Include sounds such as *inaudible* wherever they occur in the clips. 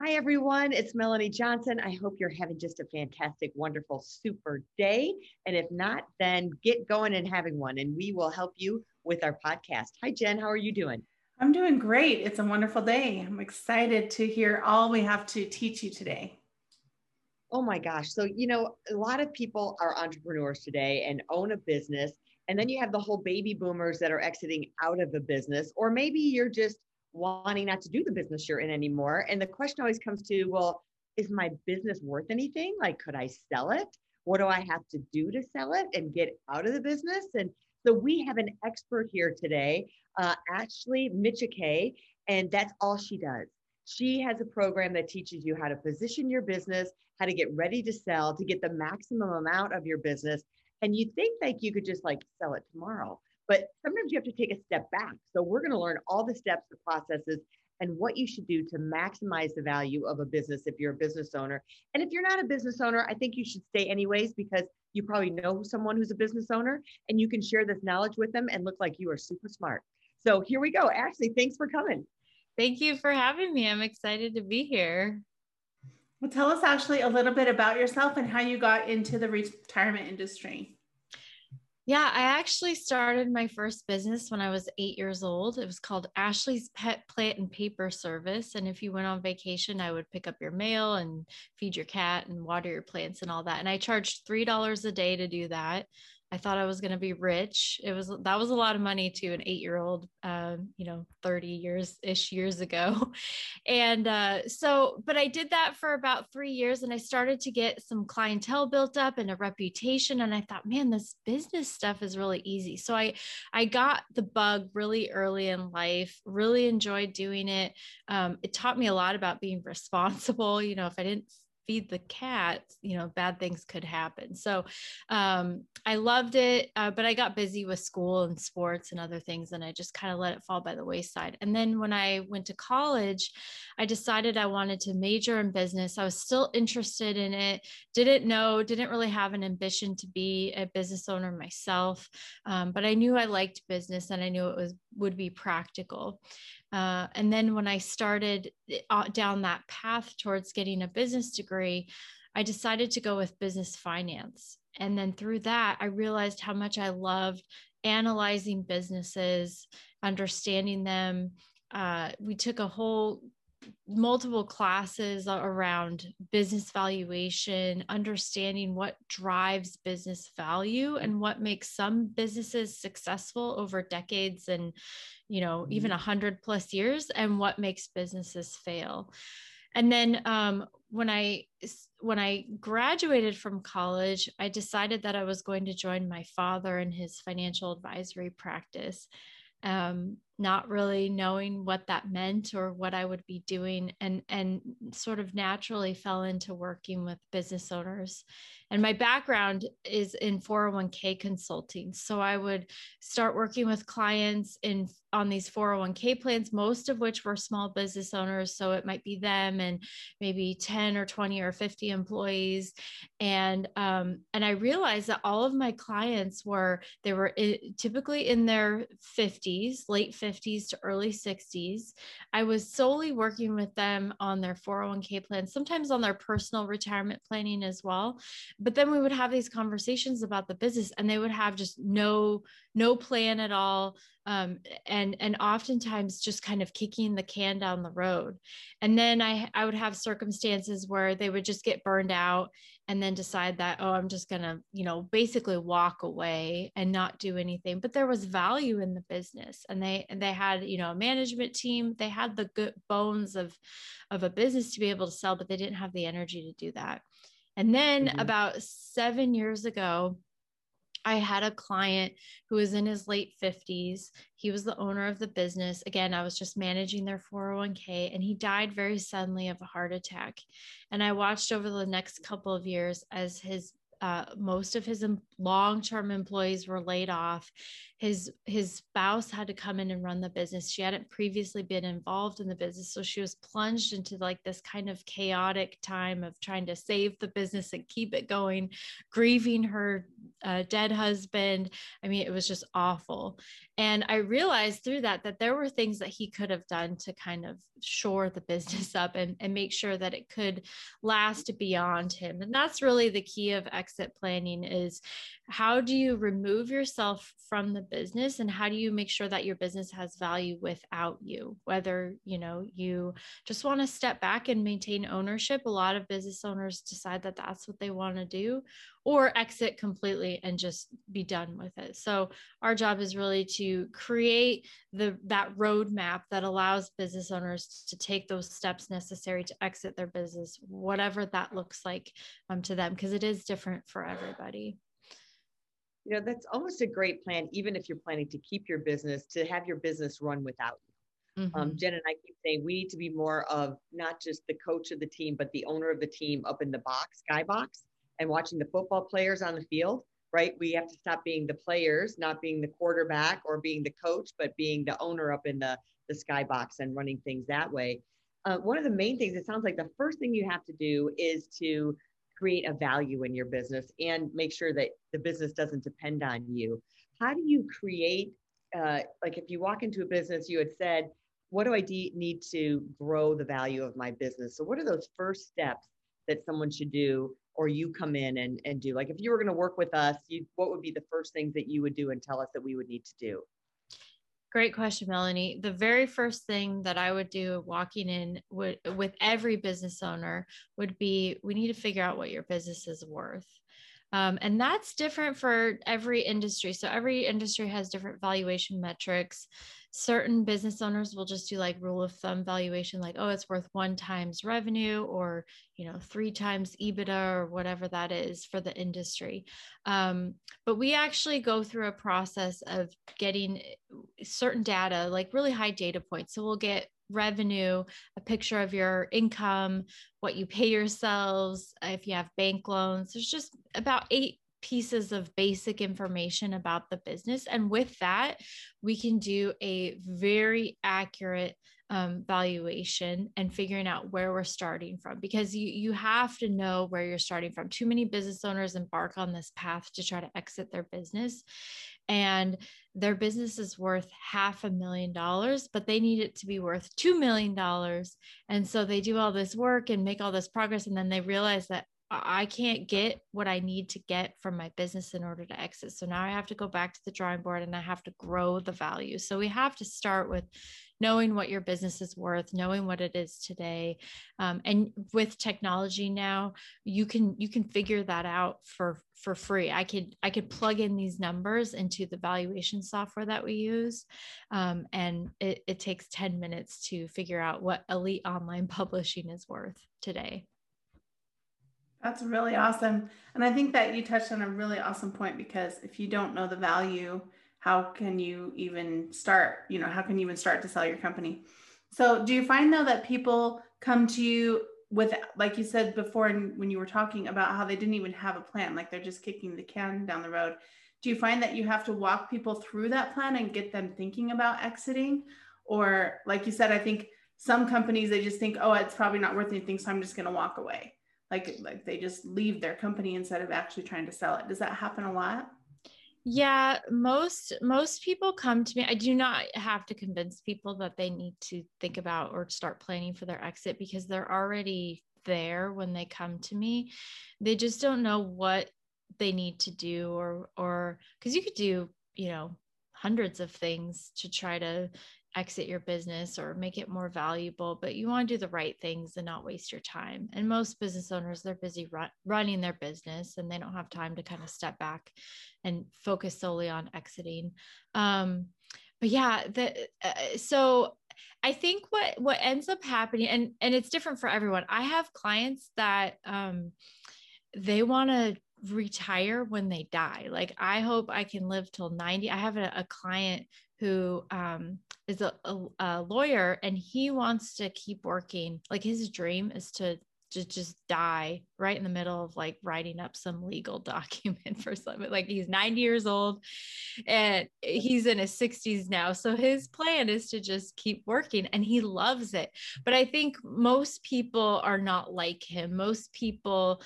Hi, everyone. It's Melanie Johnson. I hope you're having just a fantastic, wonderful, super day. And if not, then get going and having one, and we will help you with our podcast. Hi, Jen. How are you doing? I'm doing great. It's a wonderful day. I'm excited to hear all we have to teach you today. Oh my gosh. So, you know, a lot of people are entrepreneurs today and own a business. And then you have the whole baby boomers that are exiting out of the business, or maybe you're just wanting not to do the business you're in anymore. And the question always comes to, well, is my business worth anything? Like, could I sell it? What do I have to do to sell it and get out of the business? And so we have an expert here today, uh, Ashley Micciche, and that's all she does. She has a program that teaches you how to position your business, how to get ready to sell, to get the maximum amount of your business. And you think like you could just like sell it tomorrow. But sometimes you have to take a step back. So we're going to learn all the steps, the processes, and what you should do to maximize the value of a business if you're a business owner. And if you're not a business owner, I think you should stay anyways because you probably know someone who's a business owner and you can share this knowledge with them and look like you are super smart. So here we go. Ashley, thanks for coming. Thank you for having me. I'm excited to be here. Well, tell us, Ashley, a little bit about yourself and how you got into the retirement industry. Yeah, I actually started my first business when I was eight years old. It was called Ashley's Pet Plant and Paper Service. And if you went on vacation, I would pick up your mail and feed your cat and water your plants and all that. And I charged $3 a day to do that. I thought I was going to be rich. It was that was a lot of money to an eight year old, um, you know, 30 years ish years ago. *laughs* And uh, so, but I did that for about three years and I started to get some clientele built up and a reputation. And I thought, man, this business stuff is really easy. So I, I got the bug really early in life, really enjoyed doing it. Um, it taught me a lot about being *laughs* responsible. You know, if I didn't feed the cat, you know, bad things could happen. So um, I loved it, uh, but I got busy with school and sports and other things, and I just kind of let it fall by the wayside. And then when I went to college, I decided I wanted to major in business. I was still interested in it, didn't know, didn't really have an ambition to be a business owner myself, um, but I knew I liked business and I knew it was would be practical. Uh, and then when I started uh, down that path towards getting a business degree, I decided to go with business finance. And then through that, I realized how much I loved analyzing businesses, understanding them. Uh, we took a whole multiple classes around business valuation, understanding what drives business value and what makes some businesses successful over decades and you know mm-hmm. even a hundred plus years, and what makes businesses fail. And then um, when I when I graduated from college, I decided that I was going to join my father in his financial advisory practice um, not really knowing what that meant or what I would be doing, and and sort of naturally fell into working with business owners and my background is in 401k consulting. So I would start working with clients in on these 401k plans, most of which were small business owners. So it might be them and maybe 10 or 20 or 50 employees. And um, and I realized that all of my clients were they were typically in their 50s, late 50s to early 60s. I was solely working with them on their 401k plans, sometimes on their personal retirement planning as well but then we would have these conversations about the business and they would have just no no plan at all um, and and oftentimes just kind of kicking the can down the road. And then i i would have circumstances where they would just get burned out and then decide that oh i'm just gonna you know basically walk away and not do anything. But there was value in the business and they and they had you know a management team. They had the good bones of of a business to be able to sell but they didn't have the energy to do that and then mm-hmm. about seven years ago, I had a client who was in his late 50s. He was the owner of the business. Again, I was just managing their 401k, and he died very suddenly of a heart attack. And I watched over the next couple of years as his uh, most of his long-term employees were laid off. His his spouse had to come in and run the business. She hadn't previously been involved in the business so she was plunged into like this kind of chaotic time of trying to save the business and keep it going grieving her uh, dead husband. I mean it was just awful and i realized through that that there were things that he could have done to kind of shore the business up and, and make sure that it could last beyond him. And that's really the key of exit planning is how do you remove yourself from the business and how do you make sure that your business has value without you? Whether you know you just want to step back and maintain ownership. A lot of business owners decide that that's what they want to do or exit completely and just be done with it. So our job is really to create the that roadmap that allows business owners to take those steps necessary to exit their business whatever that looks like um, to them because it is different for everybody. You know that's almost a great plan even if you're planning to keep your business to have your business run without you. Um, mm-hmm. um, jen and i keep saying we need to be more of not just the coach of the team but the owner of the team up in the box skybox and watching the football players on the field right we have to stop being the players not being the quarterback or being the coach but being the owner up in the the skybox and running things that way uh, one of the main things it sounds like the first thing you have to do is to create a value in your business and make sure that the business doesn't depend on you. How do you create, uh, like if you walk into a business, you had said, what do I de- need to grow the value of my business? So, what are those first steps that someone should do, or you come in and, and do? Like, if you were going to work with us, you, what would be the first things that you would do and tell us that we would need to do? Great question, Melanie. The very first thing that I would do walking in would, with every business owner would be we need to figure out what your business is worth. Um, and that's different for every industry. So every industry has different valuation metrics certain business owners will just do like rule of thumb valuation like oh it's worth one times revenue or you know three times ebitda or whatever that is for the industry um, but we actually go through a process of getting certain data like really high data points so we'll get revenue, a picture of your income, what you pay yourselves, if you have bank loans. There's just about eight pieces of basic information about the business. And with that, we can do a very accurate um, valuation and figuring out where we're starting from because you you have to know where you're starting from. Too many business owners embark on this path to try to exit their business and their business is worth half a million dollars, but they need it to be worth $2 million. And so they do all this work and make all this progress. And then they realize that, I can't get what I need to get from my business in order to exit. So now I have to go back to the drawing board and I have to grow the value. So we have to start with knowing what your business is worth, knowing what it is today. Um, and with technology now, you can you can figure that out for for free. I could I could plug in these numbers into the valuation software that we use, um, and it, it takes ten minutes to figure out what elite online *laughs* publishing is worth today. That's really awesome. And I think that you touched on a really awesome point because if you don't know the value, how can you even start? You know, how can you even start to sell your company? So, do you find though that people come to you with, like you said before, and when you were talking about how they didn't even have a plan, like they're just kicking the can down the road? Do you find that you have to walk people through that plan and get them thinking about exiting? Or, like you said, I think some companies they just think, oh, it's probably not worth anything, so I'm just going to walk away like like they just leave their company instead of actually trying to sell it. Does that happen a lot? Yeah most most people come to me. I do not have to convince people that they need to think about or start planning for their exit because they're already there when they come to me. They just don't know what they need to do or or because you could do you know hundreds of things to try to exit your business or make it more valuable, but you want to do the right things and not waste your time. And most business owners, they're busy run, running their business and they don't have time to kind of step back and focus solely on exiting. Um, but yeah, the, uh, so I think what what ends up happening, and and it's different for everyone. I have clients that um, they want to retire when they die. Like I hope I can live till 90. I have a, a client who um, is a, a, a, lawyer and he wants to keep working. Like his dream is to to just die right in the middle of like writing up some legal *laughs* document for something. Like he's 90 years old and he's in his 60s now. So his plan is to just keep working and he loves it. But I think most people are not like him. Most people,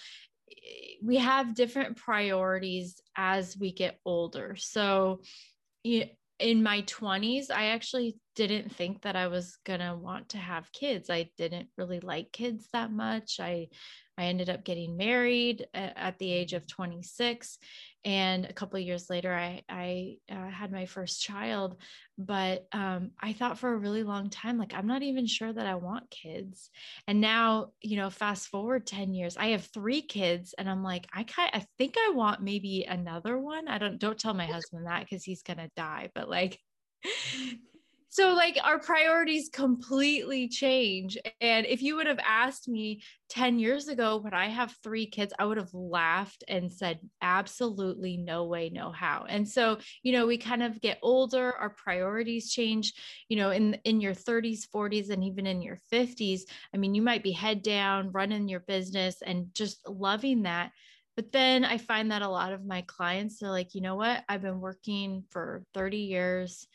eh, we have different priorities as we get older. So, in my 20s, I actually didn't think that I was going to want to have kids. I didn't really like kids that much. I I ended up getting married at the age of 26 and a couple years later i i uh, had my first child but um, i thought for a really long time like i'm not even sure that i want kids and now you know fast forward 10 years i have three kids and i'm like i kind i think i want maybe another one i don't don't tell my *laughs* husband that because he's gonna die but like so like our priorities completely change and if you would have asked me 10 years ago when i have three kids i would have laughed and said absolutely no way no how and so you know we kind of get older our priorities change you know in in your 30s 40s and even in your 50s i mean you might be head down running your business and just loving that but then I find that a lot of my clients are like, you know what? I've been working for 30 years.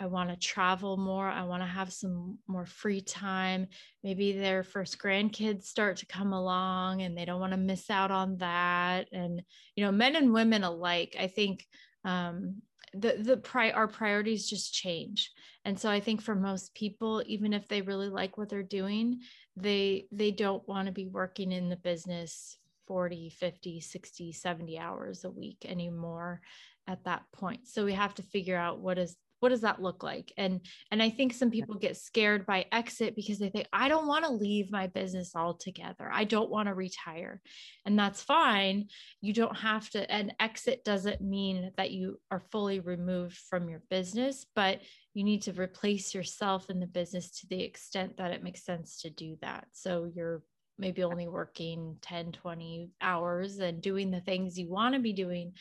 I want to travel more. I want to have some more free time. Maybe their first grandkids start to come along and they don't want to miss out on that. And, you know, men and women alike, I think um, the, the pri- our priorities just change. And so I think for most people, even if they really like what they're doing, they, they don't want to be working in the business 40, 50, 60, 70 hours a week anymore at that point. So we have to figure out what is what does that look like? And and i think some people get scared by exit because they think i don't want to leave my business altogether. I don't want to retire. And that's fine. You don't have to and exit doesn't mean that you are fully removed from your business but you need to replace yourself in the business to the extent that it makes sense to do that. So you're maybe only working 10 20 hours and doing the things you want to be doing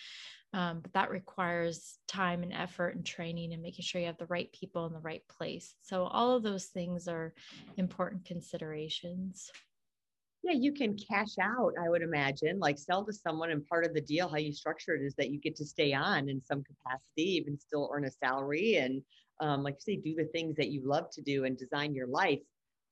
um, but that requires time and effort and training and making sure you have the right people in the right place. So all of those things are important considerations. Yeah, you can cash out, I would imagine, like sell to someone, and part of the deal, how you structure it, is that you get to stay on in some capacity, even still earn a salary, and um, like you say, do the things that you love to do and design your life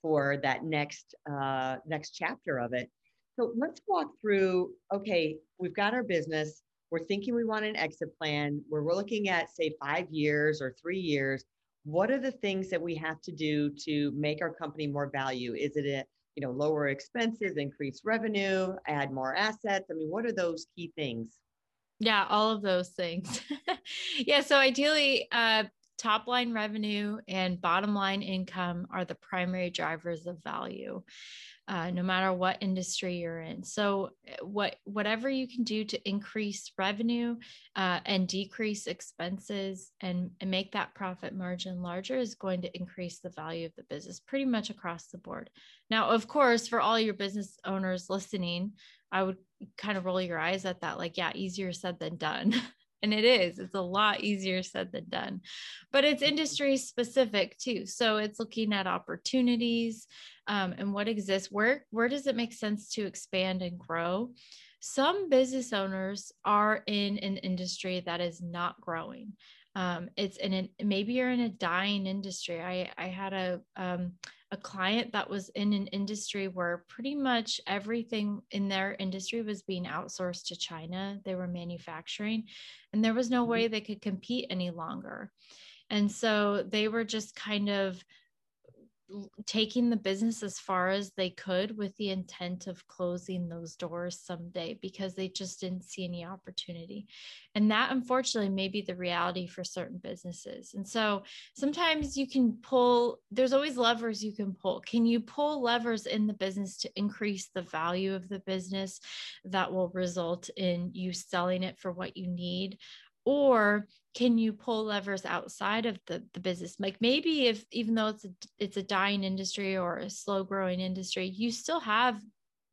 for that next uh, next chapter of it. So let's walk through. Okay, we've got our business we're thinking we want an exit plan, where we're looking at, say, five years or three years, what are the things that we have to do to make our company more value? Is it a, you know, lower expenses, increase revenue, add more assets? I mean, what are those key things? Yeah, all of those things. *laughs* yeah, so ideally, uh, top line revenue and bottom line income are the primary drivers of value uh, no matter what industry you're in. So, eh, what whatever you can do to increase revenue uh, and decrease expenses and, and make that profit margin larger is going to increase the value of the business pretty much across the board. Now, of course, for all your business owners listening, I would kind of roll your eyes at that, like, yeah, easier said than done. *laughs* and it is it's a lot easier said than done. But it's industry specific too so it's looking at opportunities um, and what exists where where does it make sense to expand and grow? Some business owners are in an industry that is not growing. Um, it's in an maybe you're in a dying industry. I i had a um, a client that was in an industry where pretty much everything in their industry was being outsourced to China. They were manufacturing, and there was no way mm-hmm. they could compete any longer. And so they were just kind of taking the business as far as they could with the intent of closing those doors someday because they just didn't see any opportunity. And that unfortunately may be the reality for certain businesses. And so sometimes you can pull, there's always levers you can pull. Can you pull levers in the business to increase the value of the business that will result in you selling it for what you need? Or can you pull levers outside of the, the business? Like maybe if even though it's a it's a dying industry or a slow growing industry you still have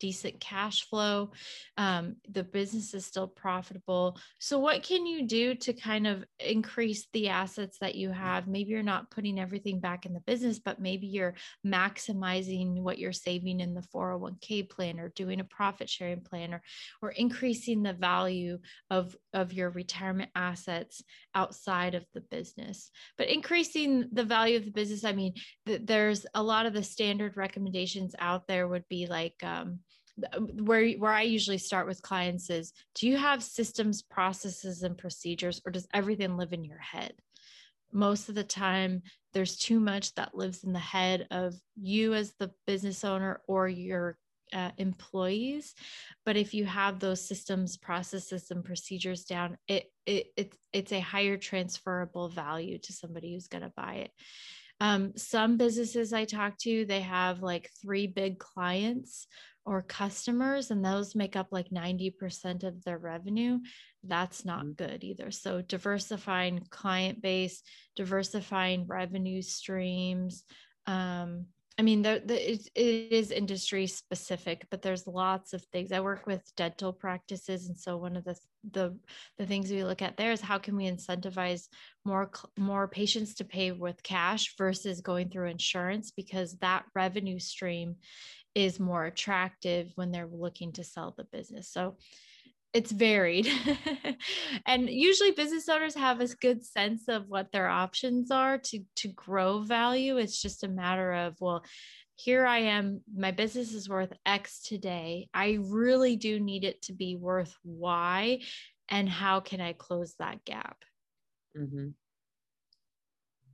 decent cash flow. Um, the business is still profitable. So, what can you do to kind of increase the assets that you have? Maybe you're not putting everything back in the business, but maybe you're maximizing what you're saving in the 401k plan or doing a profit sharing plan or, or increasing the value of, of your retirement assets outside of the business. But increasing the value of the business, I mean, th- there's a lot of the standard recommendations out there would be like, um, where where I usually start with clients is do you have systems processes and procedures or does everything live in your head? Most of the time there's too much that lives in the head of you as the business owner or your uh, employees. But if you have those systems processes and procedures down it, it, it it's a higher transferable value to somebody who's going to buy it. Um, some businesses i talk to they have like three big clients or customers and those make up like 90% of their revenue that's not mm-hmm. good either so diversifying client base diversifying revenue streams um, i mean the, the, it, it is industry specific but there's lots of things i work with dental practices and so one of the the, the things we look at there is how can we incentivize more more patients to pay with cash versus going through insurance because that revenue stream is more attractive when they're looking to sell the business. So it's varied. *laughs* and usually business owners have a good sense of what their options are to to grow value. It's just a matter of well, here I am, my business is worth X today. I really do need it to be worth Y. And how can I close that gap? Mm-hmm.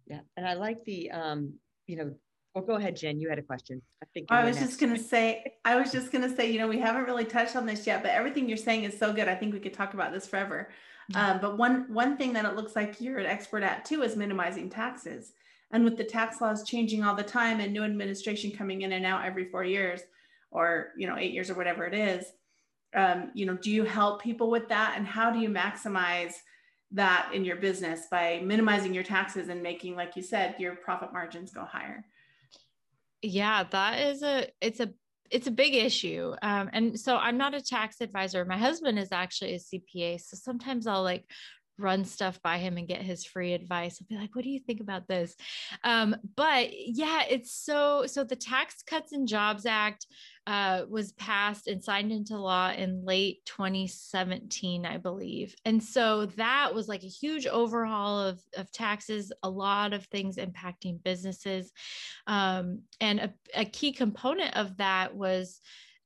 Yeah. And I like the, um, you know, Oh, go ahead, Jen. You had a question. I think I was just going to say, I was just going to say, you know, we haven't really touched on this yet, but everything you're saying is so good. I think we could talk about this forever. Mm-hmm. Um, but one one thing that it looks like you're an expert at too is minimizing taxes. And with the tax laws changing all the time and new administration coming in and out every four years, or you know, eight years or whatever it is, um, you know, do you help people with that? And how do you maximize that in your business by minimizing your taxes and making, like you said, your profit margins go higher? Yeah that is a it's a it's a big issue um, and so i'm not a tax advisor my husband is actually a cpa so sometimes i'll like run stuff by him and get his free advice. I'll be like, what do you think about this? Um, but yeah, it's so so the Tax Cuts and Jobs Act uh, was passed and signed into law in late 2017, I believe. And so that was like a huge overhaul of, of taxes, a lot of things impacting businesses. Um, and a, a key component of that was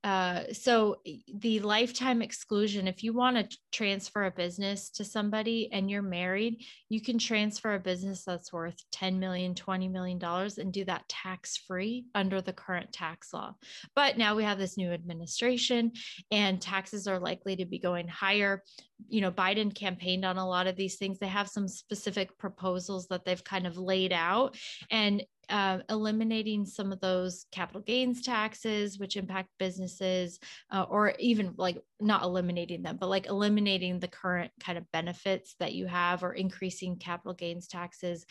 uh, so the lifetime exclusion, if you want to transfer a business to somebody and you're married, you can transfer a business that's worth 10 million, 20 million dollars and do that tax free under the current tax law. But now we have this new administration and taxes are likely to be going higher. You know, Biden campaigned on a lot of these things. They have some specific proposals that they've kind of laid out. And uh, eliminating some of those capital gains taxes, which impact businesses, uh, or even like not eliminating them, but like eliminating the current kind of benefits that you have, or increasing capital gains taxes,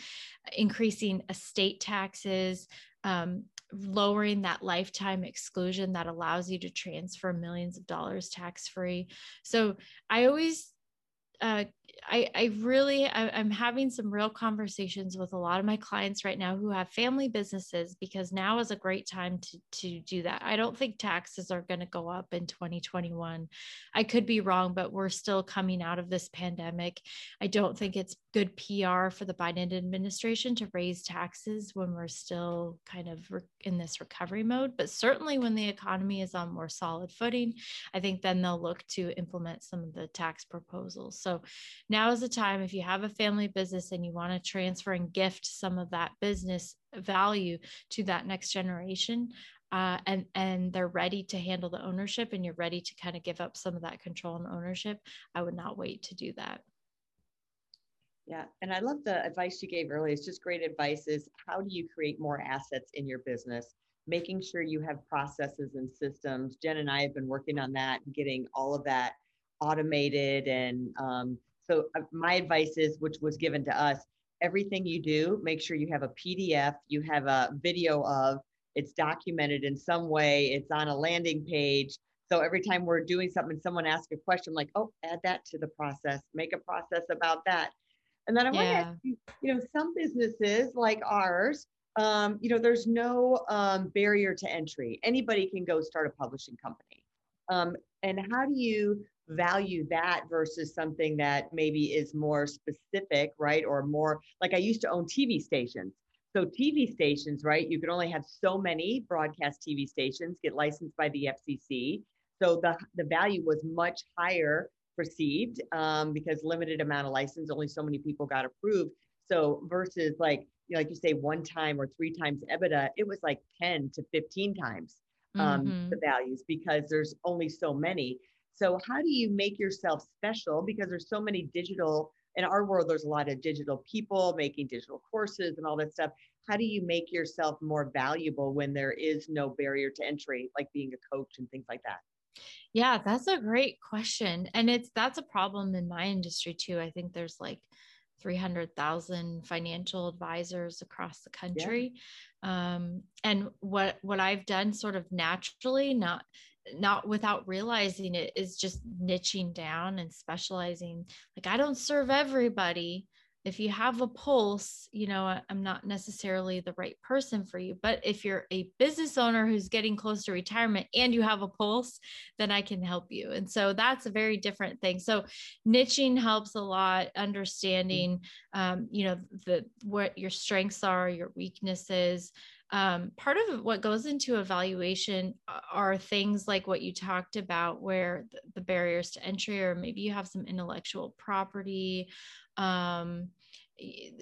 increasing estate taxes, um, lowering that lifetime exclusion that allows you to transfer millions of dollars tax free. So I always uh, I, I really I, am having some real conversations with a lot of my clients right now who have family businesses because now is a great time to to do that. I don't think taxes are going to go up in 2021. I could be wrong, but we're still coming out of this pandemic. I don't think it's good PR for the Biden administration to raise taxes when we're still kind of in this recovery mode. But certainly when the economy is on more solid footing, I think then they'll look to implement some of the tax proposals. So now is the time if you have a family business and you want to transfer and gift some of that business value to that next generation. Uh, and and they're ready to handle the ownership and you're ready to kind of give up some of that control and ownership i would not wait to do that yeah, and I love the advice you gave earlier. It's just great advice is how do you create more assets in your business? Making sure you have processes and systems. Jen and I have been working on that, getting all of that automated. And um, so uh, my advice is, which was given to us, everything you do, make sure you have a PDF, you have a video of, it's documented in some way, it's on a landing page. So every time we're doing something, someone asks a question like, oh, add that to the process, make a process about that. And then I want to ask you, you know, some businesses like ours, um, you know, there's no um, barrier to entry. Anybody can go start a publishing company. Um, and how do you value that versus something that maybe is more specific, right? Or more like I used to own TV stations. So TV stations, right? You could only have so many broadcast TV stations get licensed by the FCC. So the, the value was much higher perceived um, because limited amount of license, only so many people got approved. So versus like, you know, like you say, one time or three times EBITDA, it was like 10 to 15 times um, mm-hmm. the values because there's only so many. So how do you make yourself special? Because there's so many digital in our world, there's a lot of digital people making digital courses and all that stuff. How do you make yourself more valuable when there is no barrier to entry, like being a coach and things like that? Yeah, that's a great question. And it's that's a problem in my industry too. I think there's like 300,000 financial advisors across the country. Yeah. Um, and what what I've done sort of naturally, not not without realizing it is just niching down and specializing. Like i don't serve everybody. If you have a pulse you know i'm not necessarily the right person for you. But if you're a business owner who's getting close to retirement and you have a pulse then i can help you. And so that's a very different thing. So niching helps a lot understanding um, you know the what your strengths are your weaknesses um, part of what goes into evaluation are things like what you talked about where the, barriers to entry or maybe you have some intellectual property um,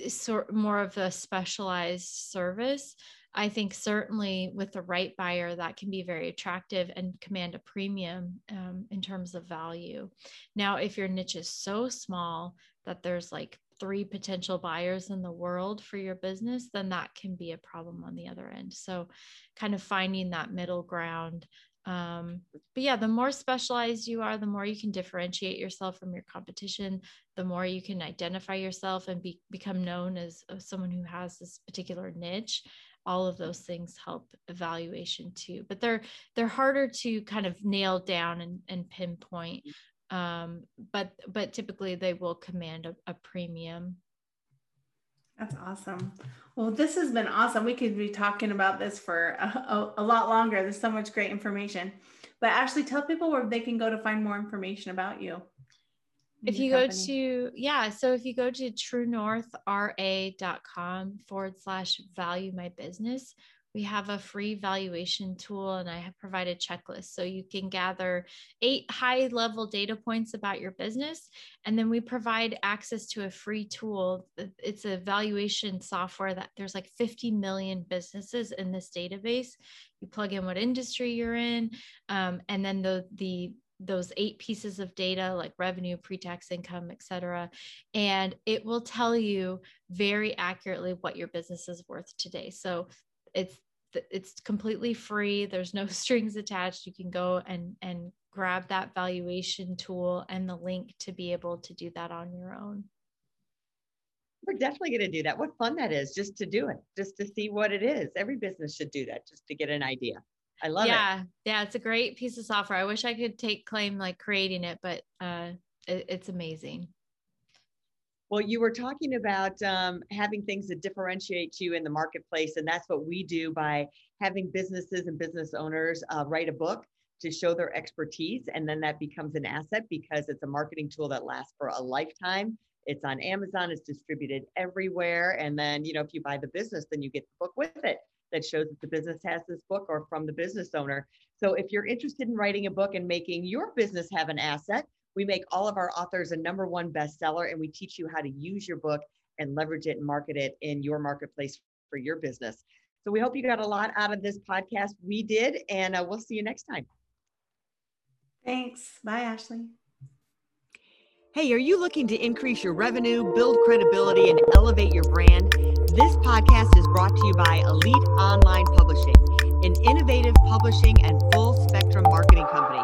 sort more of a specialized service. I think certainly with the right buyer that can be very attractive and command a premium um, in terms of value. Now if your niche is so small that there's like three potential buyers in the world for your business, then that can be a problem on the other end. So, kind of finding that middle ground. Um, but yeah, the more specialized you are, the more you can differentiate yourself from your competition, the more you can identify yourself and be, become known as, as someone who has this particular niche all of those things help evaluation too but they're they're harder to kind of nail down and, and pinpoint um, but but typically they will command a, a premium. That's awesome. Well, this has been awesome. We could be talking about this for a, a, a lot longer. There's so much great information. But Ashley, tell people where they can go to find more information about you if you company. go to yeah so if you go to truenorthra.com forward slash value my business we have a free valuation tool and I have provided checklists so you can gather eight high level data points about your business. And then we provide access to a free tool. It's a valuation software that there's like 50 million businesses in this database. You plug in what industry you're in, um, and then the, the those eight pieces of data like revenue pre-tax income et cetera and it will tell you very accurately what your business is worth today so it's it's completely free. There's no *laughs* strings attached. You can go and and grab that valuation tool and the link to be able to do that on your own. We're definitely going to do that. What fun that is just to do it just to see what it is. Every business should do that just to get an idea. I love yeah, it. Yeah yeah it's a great piece of software. I wish i could take claim like creating it but uh it, it's amazing well, you were talking about um, having things that differentiate you in the marketplace, and that's what we do by having businesses and business owners uh, write a book to show their expertise, and then that becomes an asset because it's a marketing tool that lasts for a lifetime. It's on Amazon, it's distributed everywhere, and then you know if you buy the business, then you get the book with it that shows that the business has this book or from the business owner. So if you're interested in writing a book and making your business have an asset, we make all of our authors a number one bestseller and we teach you how to use your book and leverage it and market it in your marketplace for your business. So we hope you got a lot out of this podcast. We did, and uh, we'll see you next time. Thanks. Bye, Ashley. Hey, are you looking to increase your revenue, build credibility, and elevate your brand? This podcast is brought to you by Elite Online Publishing, an innovative publishing and full spectrum marketing company.